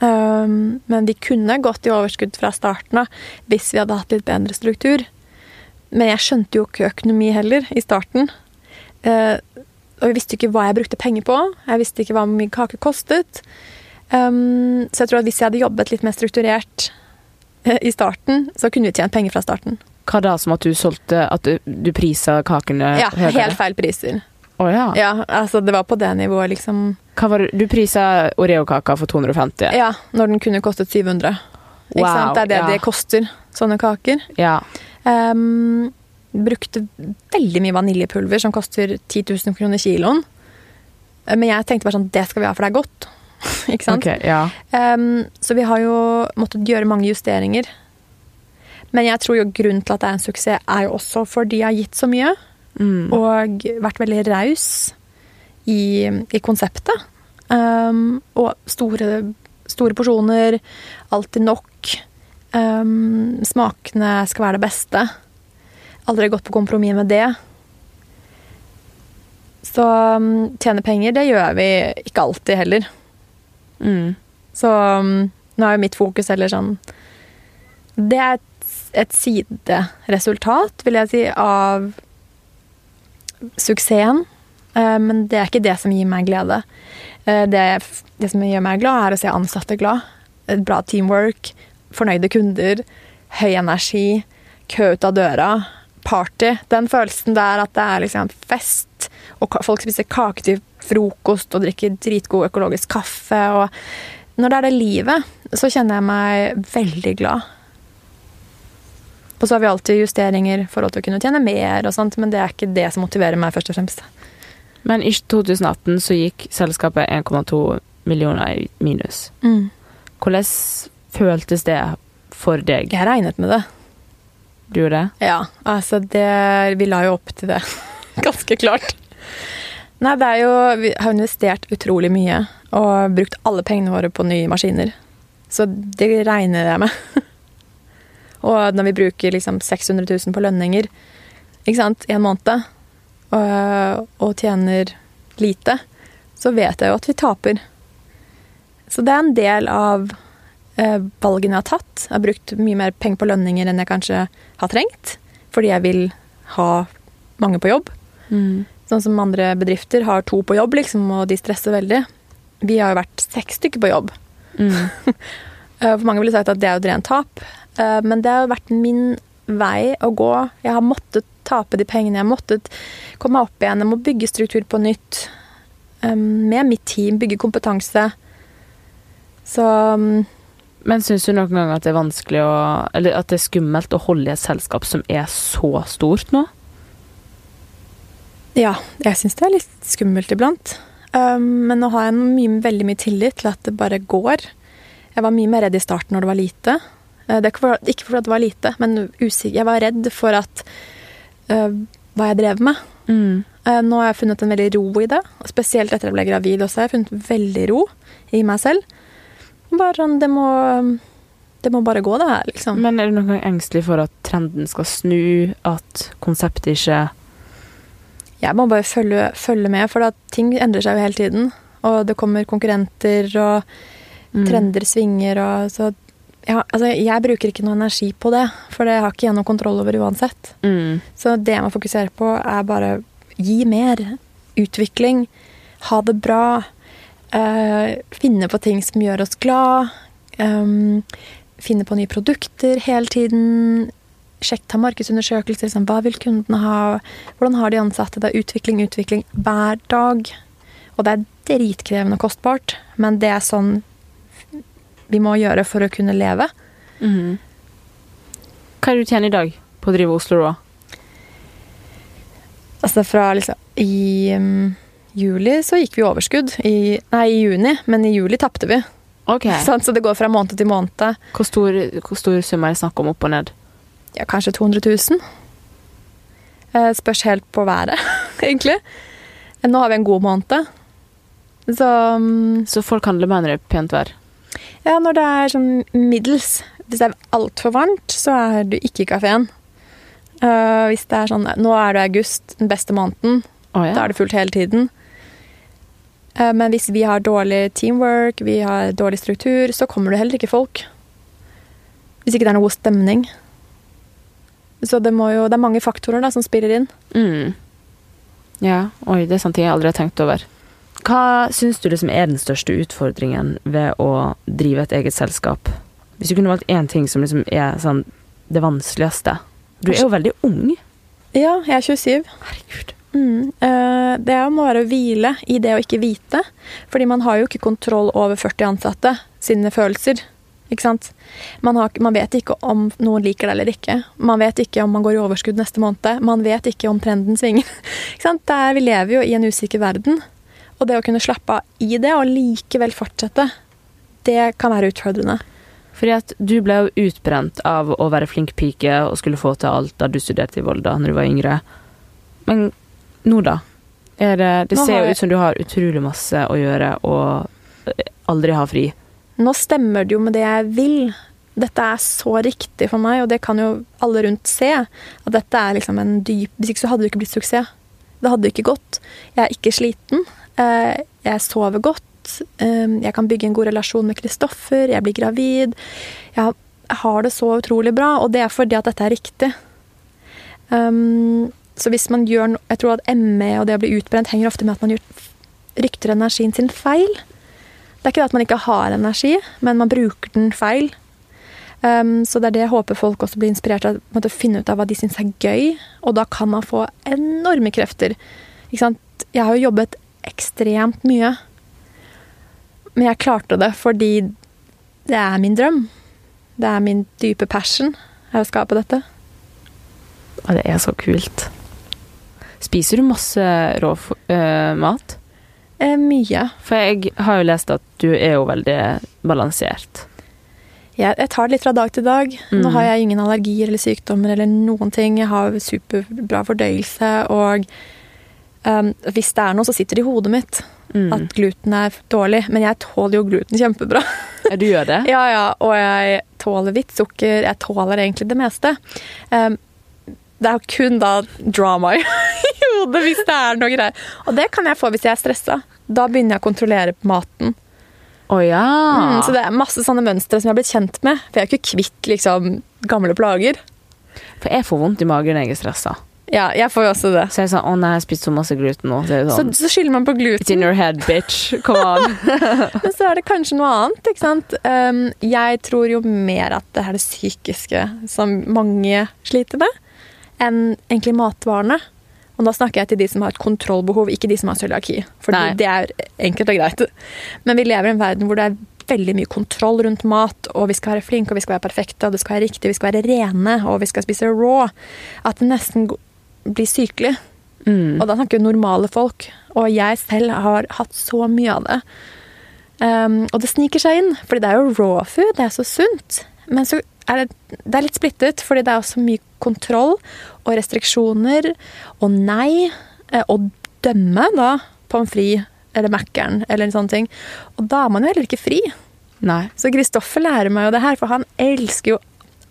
Um, men vi kunne gått i overskudd fra starten av hvis vi hadde hatt litt bedre struktur. Men jeg skjønte jo ikke økonomi heller i starten. Uh, og jeg visste ikke hva jeg brukte penger på. Jeg visste ikke hva min kake kostet. Um, så jeg tror at hvis jeg hadde jobbet litt mer strukturert uh, i starten, så kunne vi tjent penger fra starten. Hva da, som at du solgte At du, du prisa kakene Ja, høyere? helt feil priser. Oh, ja. Ja, altså det var på det nivået, liksom. Det? Du prisa Oreo-kaka for 250? Ja, når den kunne kostet 700. Ikke sant? Det er det ja. det koster, sånne kaker. Ja. Um, brukte veldig mye vaniljepulver, som koster 10 000 kroner kiloen. Eh, Men jeg tenkte bare sånn, det skal vi ha, for det er godt. Ikke sant? Ok, ja. Um, så vi har jo måttet gjøre mange justeringer. Men jeg tror jo grunnen til at det er en suksess, er jo også fordi jeg har gitt så mye. Mm. Og vært veldig raus i, i konseptet. Um, og store, store porsjoner, alltid nok. Um, smakene skal være det beste. Aldri gått på kompromiss med det. Så um, tjene penger, det gjør vi ikke alltid heller. Mm. Så um, nå er jo mitt fokus heller sånn Det er et, sideresultat, vil jeg si, av suksessen. Eh, Men det er ikke det som gir meg glede. Eh, Det, det som gjør meg glad, er å se ansatte glad. Et bra teamwork, fornøyde kunder, høy energi, kø ut av døra, party. Den følelsen der at det er liksom fest, og folk spiser kake til frokost og drikker dritgod økologisk kaffe. Og når det er det livet, så kjenner jeg meg veldig glad. Og så har vi alltid justeringer i forhold til å kunne tjene mer, og sånt, men det er ikke det som motiverer meg, først og fremst. Men i 2018 så gikk selskapet 1,2 millioner i minus. Hvordan føltes det for deg? Jeg regnet med det. Du gjorde det? Ja, altså det Vi la jo opp til det. Ganske klart. Nei, det er jo Vi har investert utrolig mye og brukt alle pengene våre på nye maskiner. Så det regner jeg med. og når vi bruker liksom 600 000 på lønninger ikke sant, en måned, og, og tjener lite, så vet jeg jo at vi taper. Så det er en del av eh, valgene jeg har tatt. Jeg har brukt mye mer penger på lønninger enn jeg kanskje har trengt, fordi jeg vil ha mange på jobb. Sånn som andre bedrifter har to på jobb, liksom, og de stresser veldig. Vi har jo vært seks stykker på jobb. Mm. Eh, For mange ville sagt at det er jo et rent tap, men det har vært min vei å gå. Jeg har måttet tape de pengene, jeg har måttet komme meg opp igjen, jeg må bygge struktur på nytt. eh, Med mitt team, bygge kompetanse. Så mm, Men syns du noen ganger at det er vanskelig å Eller at det er skummelt å holde i et selskap som er så stort nå? Ja, jeg syns det er litt skummelt iblant. Um, men nå har jeg mye, veldig mye tillit til at det bare går. Jeg var mye mer redd i starten når det var lite. Eh, Det er ikke fordi for det var lite, men usikker. jeg var redd for at uh, hva jeg drev med. Eh, Nå har jeg funnet en veldig ro i det. og Spesielt etter jeg ble gravid også. Jeg har funnet veldig ro i meg selv. Bare sånn, det må, det må bare gå, det her, liksom. Men er du noen gang engstelig for at trenden skal snu, at konseptet ikke Jeg må bare følge, følge med, for at ting endrer seg jo hele tiden. Og det kommer konkurrenter, og Mm. trender svinger, og så ja, altså, Jeg bruker ikke noe energi på det, for det har ikke jeg noe kontroll over uansett. Mm. Så det jeg må fokusere på, er bare gi mer. Utvikling. Ha det bra. Uh, finne på ting som gjør oss glad. Um, finne på nye produkter hele tiden. Sjekk, ta markedsundersøkelser. Liksom, hva vil kundene ha? Hvordan har de ansatte det? Utvikling, utvikling hver dag. Og det er dritkrevende og kostbart, men det er sånn vi må gjøre for å kunne leve. Mm. Hva er det du tjener i dag på å drive Oslo Raw? Altså fra liksom I um, juli så gikk vi i overskudd. I, nei, i juni, men i juli tapte vi. Okay. Sant? Så det går fra måned til måned. Hvor stor, hvor stor sum er det snakk om opp og ned? Ja, kanskje 200 000. Eh, spørs helt på været, egentlig. Nå har vi en god måned. Så um, Så folk handler med er pent vær? Ja, når det er sånn middels Hvis det er altfor varmt, så er du ikke i kafeen. Uh, hvis det er sånn Nå er det august, den beste måneden. Oh, ja. Da er det fullt hele tiden. Uh, Men hvis vi har dårlig teamwork, vi har dårlig struktur, så kommer det heller ikke folk. Hvis ikke det er noe god stemning. Så det, må jo, det er mange faktorer da, som spiller inn. Mm. Ja, oi, det er ting jeg aldri har tenkt over. Hva syns du liksom er den største utfordringen ved å drive et eget selskap? Hvis du kunne valgt én ting som liksom er sånn det vanskeligste. Du er jo veldig ung. Ja, jeg er 27. Herregud. Mm. eh, Det er må være å hvile i det å ikke vite. Fordi man har jo ikke kontroll over 40 ansatte sine følelser. Ikke sant? Man, har, man vet ikke om noen liker det eller ikke. Man vet ikke om man går i overskudd neste måned. Man vet ikke om trenden svinger. Ikke sant? Det er, vi lever jo i en usikker verden. Og det å kunne slappe av i det, og likevel fortsette, det kan være utfordrende. Fordi at du ble jo utbrent av å være flink pike og skulle få til alt da du studerte i Volda når du var yngre. Men nå, da? Er det, det Nå ser jo jeg- ut som du har utrolig masse å gjøre og eh, aldri har fri. Nå stemmer det jo med det jeg vil. Dette er så riktig for meg, og det kan jo alle rundt se. At dette er liksom en dyp Hvis ikke så hadde det ikke blitt suksess. Det hadde ikke gått. Jeg er ikke sliten. Eh, Jeg sover godt. Eh, Jeg kan bygge en god relasjon med Kristoffer. Jeg blir gravid. Jeg har- det så utrolig bra, og det er fordi at dette er riktig. Um, Så hvis man gjør no Jeg tror at ME og det å bli utbrent henger ofte med at man rykter energien sin feil. Det er ikke det at man ikke har energi, men man bruker den feil. Um, så det er det jeg håper folk også blir inspirert av, å finne ut av hva de syns er gøy. Og da kan man få enorme krefter. Jeg har jo jobbet ekstremt mye. Men jeg klarte det fordi det er min drøm. Det er min dype passion er å skape dette. Og det er så kult. Spiser du masse rå eh, mat? Eh, mye. For jeg har jo lest at du er jo veldig balansert. Jeg, jeg tar det litt fra dag til dag. Nå Mm. har jeg ingen allergier eller sykdommer eller noen ting. Jeg har superbra fordøyelse, og um, hvis det er noe, så sitter det i hodet mitt Mm. at gluten er dårlig. Men jeg tåler jo gluten kjempebra. Ja, du gjør det? ja, ja, og jeg tåler hvitt sukker. Jeg tåler egentlig det meste. Um, det er kun da drama i hodet hvis det er noe greier. Og det kan jeg få hvis jeg er stressa. Da begynner jeg å kontrollere maten. Oh, ja. Mm, så det er masse sånne mønstre som jeg har blitt kjent med. For jeg er ikke kvitt liksom, gamle plager. For jeg får vondt i magen når jeg er stressa. Ja, jeg får jo også det. Så jeg er sånn Å nei, jeg har spist så masse gluten nå. Så det Så, sånn så skylder man på gluten. It's in your head, bitch. Come on. men så er det kanskje noe annet. ikke sant? Um, jeg tror jo mer at det er det psykiske som mange sliter med, enn egentlig matvarene. Og da snakker jeg til de som har et kontrollbehov, ikke de som har cøliaki. For Nei. det er enkelt og greit. Men vi lever i en verden hvor det er veldig mye kontroll rundt mat, og vi skal være flinke, og vi skal være perfekte, og det skal være riktig, vi skal være rene, og vi skal spise raw. At det nesten blir sykelig. Mm. Og da snakker vi normale folk. Og jeg selv har hatt så mye av det. Um, og det sniker seg inn, fordi det er jo raw food, det er så sunt. Men så er det, det er litt splittet, fordi det er også mye kontroll og restriksjoner og nei. Og å dømme da pommes frites eller Mækkern eller en sånn ting. Og da er man jo heller ikke fri. Nei. Så Kristoffer lærer meg jo det her, for han elsker jo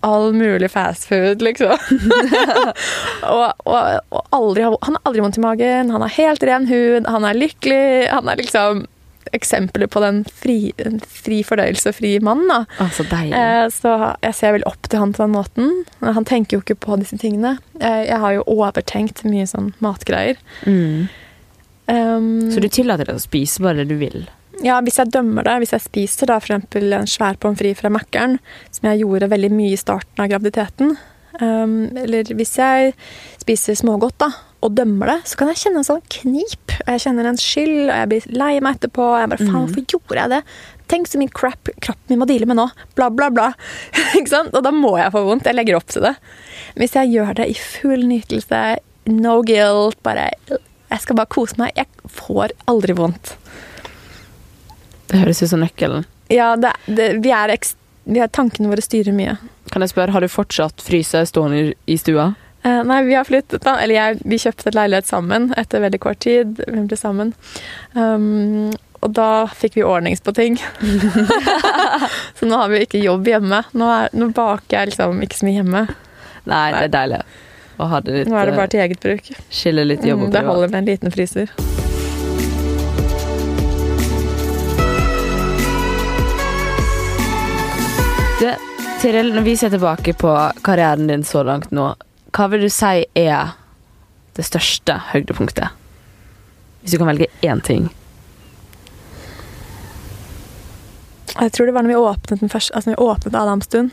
all mulig fast food, liksom. og, og, og aldri, han har aldri vondt i magen, han har helt ren hud, han er lykkelig. Han er liksom eksempler på den fri, fri fordøyelse, fri mann. da. Å, så. Eh, Så jeg ser vel opp til han på den måten. Han tenker jo ikke på disse tingene. Eh, Jeg har jo overtenkt mye sånn matgreier. Mm. Um, Så du tillater deg å spise bare det du vil? Ja, hvis jeg dømmer det, hvis jeg spiser da eksempel en svær pommes frites fra Mækkern, som jeg gjorde veldig mye i starten av graviditeten, um, eller hvis jeg spiser smågodt da, og dømmer det, så kan jeg kjenne en sånn knip. Og jeg kjenner en skyld, og jeg blir lei meg etterpå. Og jeg bare, faen, hvorfor gjorde jeg det? Tenk så mye crap kroppen min må deale med nå. Bla, bla, bla. Ikke sant? Og da må jeg få vondt. Jeg legger opp til det. Hvis jeg gjør det i full nytelse, no guilt, bare Jeg skal bare kose meg. Jeg får aldri vondt. Det høres ut som nøkkelen. Ja, det, det, vi er vi er, tankene våre styrer mye. Kan jeg spørre, har du fortsatt fryse stående i- stua? Eh, nei, vi har flyttet, da. Eller jeg, vi kjøpte et leilighet sammen etter veldig kort tid. Vi ble sammen. Um, og da fikk vi ordnings på ting. så nå har vi ikke jobb hjemme. Nå, er, nå baker jeg liksom ikke så mye hjemme. Nei, det er deilig litt Nå er det bare til eget bruk. Skille litt jobb og privat. det holder med en liten fryser. Du, Tiril, når vi ser tilbake på karrieren din så langt nå, hva vil du si er det største høydepunktet? Hvis du kan velge én ting. Jeg tror det var når vi åpnet den første, altså når vi åpnet Adamstuen.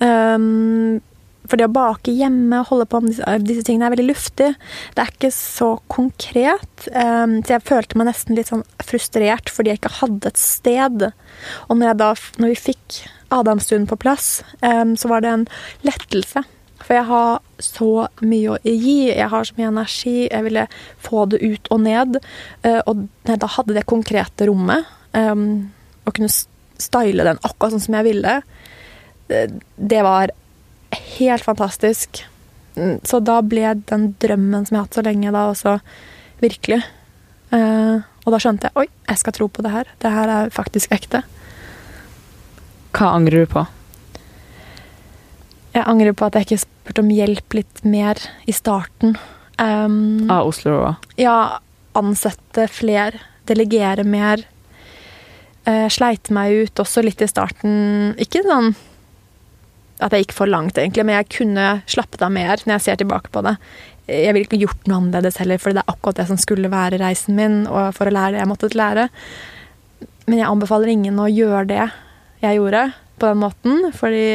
Um, for det å bake hjemme og holde på med disse, disse tingene er veldig luftig. Det er ikke så konkret. Um, så jeg følte meg nesten litt sånn frustrert fordi jeg ikke hadde et sted. Og når, da, når vi fikk Adamstuen på plass, så var det en lettelse. For jeg har så mye å gi, jeg har så mye energi, jeg ville få det ut og ned. Uh, og da hadde det konkrete rommet, um, kunne style den akkurat sånn som jeg ville, det, det var helt fantastisk. Mm, Så da ble den drømmen som jeg har hatt så lenge, da også virkelig. Eh, og da skjønte jeg oi, jeg skal tro på det her. Det her er faktisk ekte. Hva angrer du på? Jeg angrer på at jeg ikke spurte om hjelp litt mer i starten. Um, Av Oslo Raw? Ja, ansette flere. Delegere mer. Uh, sleit meg ut også litt i starten. Ikke sånn at jeg gikk for langt, egentlig, men jeg kunne slappet av mer når jeg ser tilbake på det. Jeg ville ikke gjort noe annerledes heller, for det er akkurat det som skulle være reisen min, og for å lære det jeg måtte lære. Men jeg anbefaler ingen å gjøre det jeg gjorde på den måten, fordi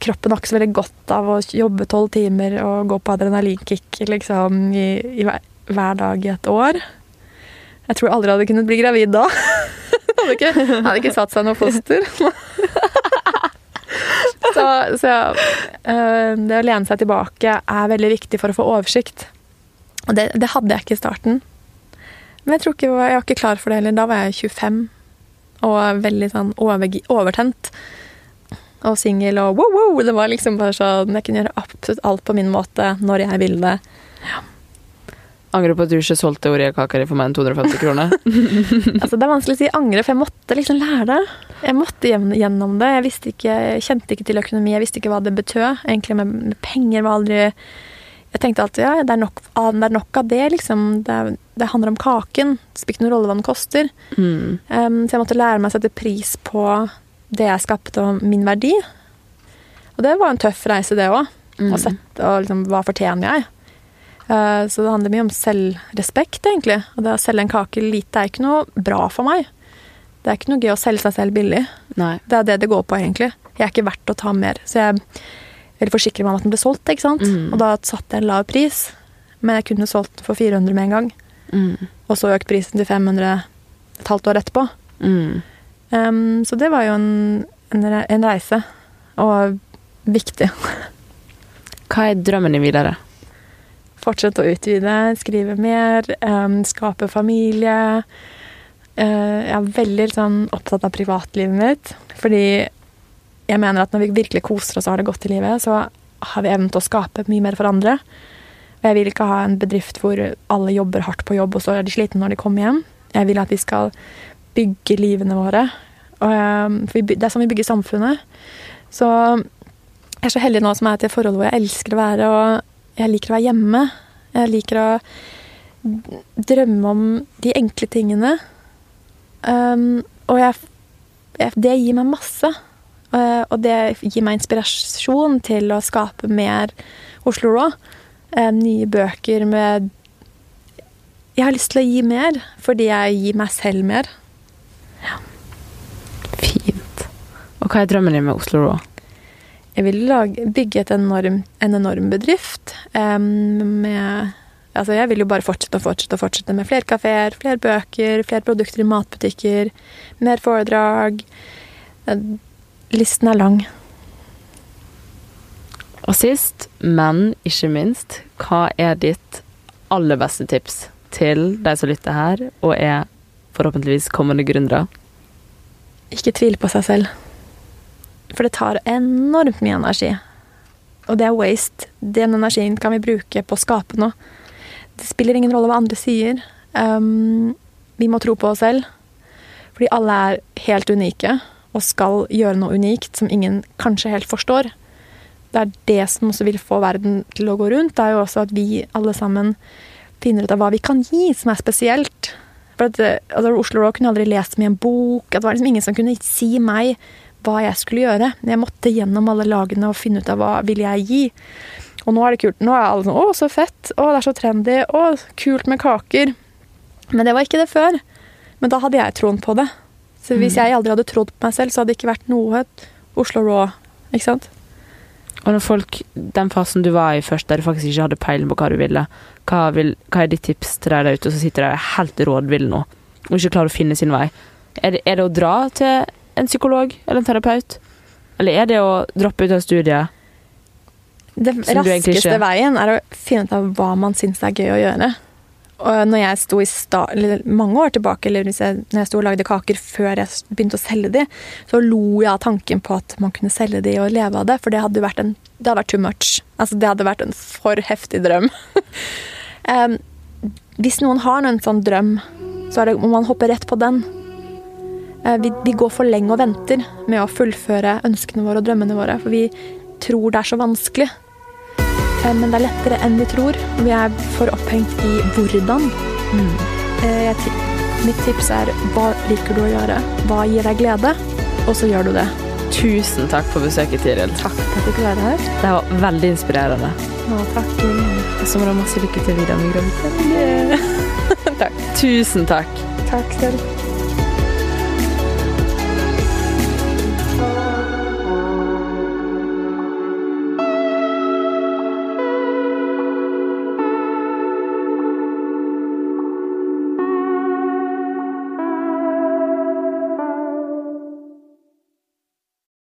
kroppen har ikke så veldig godt av å jobbe tolv timer og gå på adrenalinkick liksom, i, i hver, hver dag i et år. Jeg tror jeg aldri hadde kunnet bli gravid da. hadde ikke, hadde ikke satt seg noe foster. så så øh, det å lene seg tilbake er veldig viktig for å få oversikt. Og det, det hadde jeg ikke i starten. Men jeg ikke jeg var ikke klar for det heller. Da var jeg 25 og veldig sånn over, overtent. Og singel og wow, wow. Det var liksom bare sånn Jeg kunne gjøre absolutt alt på min måte når jeg ville det. Angrer på at du ikke solgte Oreo-kaka di for meg enn 250 kroner? Altså, det er vanskelig å si angre, for jeg måtte liksom lære det. Jeg måtte gjennom det. Jeg, ikke, jeg kjente ikke til økonomi, jeg visste ikke hva det betød. Egentlig med, med penger var aldri Jeg tenkte alltid ja, det er nok, av- det er nok av det, liksom. Det, er, det handler om kaken. Det spiller ikke noen rolle hva den koster. Mm. Um, så jeg måtte lære meg å sette pris på det jeg skapte, og min verdi. Og det var en tøff reise, det òg. Mm. Og, sette og liksom, hva fortjener jeg? Uh, så det handler mye om selvrespekt, egentlig. Og det å selge en kake lite er ikke noe bra for meg. Det er ikke noe gøy å selge seg selv billig. Nei. Det er det det går på, egentlig. Jeg er ikke verdt å ta mer. Så jeg vil forsikre meg om at den ble solgt, ikke sant. Mm. Og da satte jeg en lav pris. Men jeg kunne solgt for 400 med en gang. Mm. Og så økt prisen til 500 et halvt år etterpå. Mm. Um, så det var jo en, en, en reise. Og viktig. Hva er drømmen din videre? Fortsette å utvide, skrive mer, um, skape familie. Uh, jeg er veldig sånn, opptatt av privatlivet mitt. Fordi jeg mener at når vi virkelig koser oss og har det godt i livet, så har vi evnen til å skape mye mer for andre. Og jeg vil ikke ha en bedrift hvor alle jobber hardt på jobb, og så er de slitne når de kommer hjem. Jeg vil at vi skal bygge livene våre. Og, um, for det er sånn vi bygger samfunnet. Så jeg er så heldig nå som jeg er til et forhold hvor jeg elsker å være, og jeg liker å være hjemme. Jeg liker å drømme om de enkle tingene. Um, og jeg, jeg, det gir meg masse. Uh, og det gir meg inspirasjon til å skape mer Oslo Raw. Uh, nye bøker med Jeg har lyst til å gi mer, fordi jeg gir meg selv mer. Ja. Fint. Og hva er drømmen din med Oslo Raw? Jeg vil lage, bygge et enorm, en enorm bedrift um, med Altså, jeg vil jo bare fortsette og fortsette og fortsette med flere kafeer, flere bøker, flere produkter i matbutikker, mer foredrag. Listen er lang. Og sist, men ikke minst, hva er ditt aller beste tips til de som lytter her, og er forhåpentligvis kommende gründere? Ikke tvil på seg selv. For det tar enormt mye energi. Og det er waste. Den energien kan vi bruke på å skape noe. Det spiller ingen rolle hva andre sier. Um, vi må tro på oss selv. Fordi alle er helt unike og skal gjøre noe unikt som ingen kanskje helt forstår. Det er det som også vil få verden til å gå rundt. Det er jo også at vi alle sammen finner ut av hva vi kan gi som er spesielt. For at, eh, altså, Oslo Raw kunne aldri lest meg i en bok. At det var liksom ingen som kunne si meg hva jeg skulle gjøre. Jeg måtte gjennom alle lagene og finne ut av hva vil jeg gi. Og nå er det kult. Nå er alle sånn 'Å, så fett'. 'Å, det er så trendy'. 'Å, kult med kaker'. Men det var ikke det før. Men da hadde jeg troen på det. Så hvis jeg aldri hadde trodd på meg selv, så hadde det ikke vært noe Oslo Raw. Ikke sant? Og når folk, den fasen du var i først, der du faktisk ikke hadde peiling på hva du ville, hva, vil, hva er ditt tips til deg der ute som sitter der er helt rådville nå, og ikke klarer å finne sin vei? Er det, er det å dra til en psykolog eller en terapeut? Eller er det å droppe ut av studiet? Det egentlig raskeste veien er å finne ut av hva man syns er gøy å gjøre. Og når jeg sto i sta mange år tilbake, eller hvis jeg, når jeg sto og lagde kaker før jeg begynte å selge de, så lo jeg av tanken på at man kunne selge de og leve av det, for det hadde vært en det hadde vært too much. Altså, det hadde vært en for heftig drøm. um, hvis noen har en sånn drøm, så det, må man hoppe rett på den. Uh, vi, vi går for lenge og venter med å fullføre ønskene våre og drømmene våre, for vi tror det er så vanskelig. Eh, Men det er lettere enn vi tror. Vi er for opphengt i hvordan. Eh, Jeg, mitt tips er hva liker du å gjøre? Hva gir deg glede? Og så gjør du det. Tusen takk for besøket, Tiril. Takk for at du kunne være her. Det var veldig inspirerende. Å, takk. Og så må du ha masse lykke til videre med graviditeten. Takk. Tusen takk. Takk selv.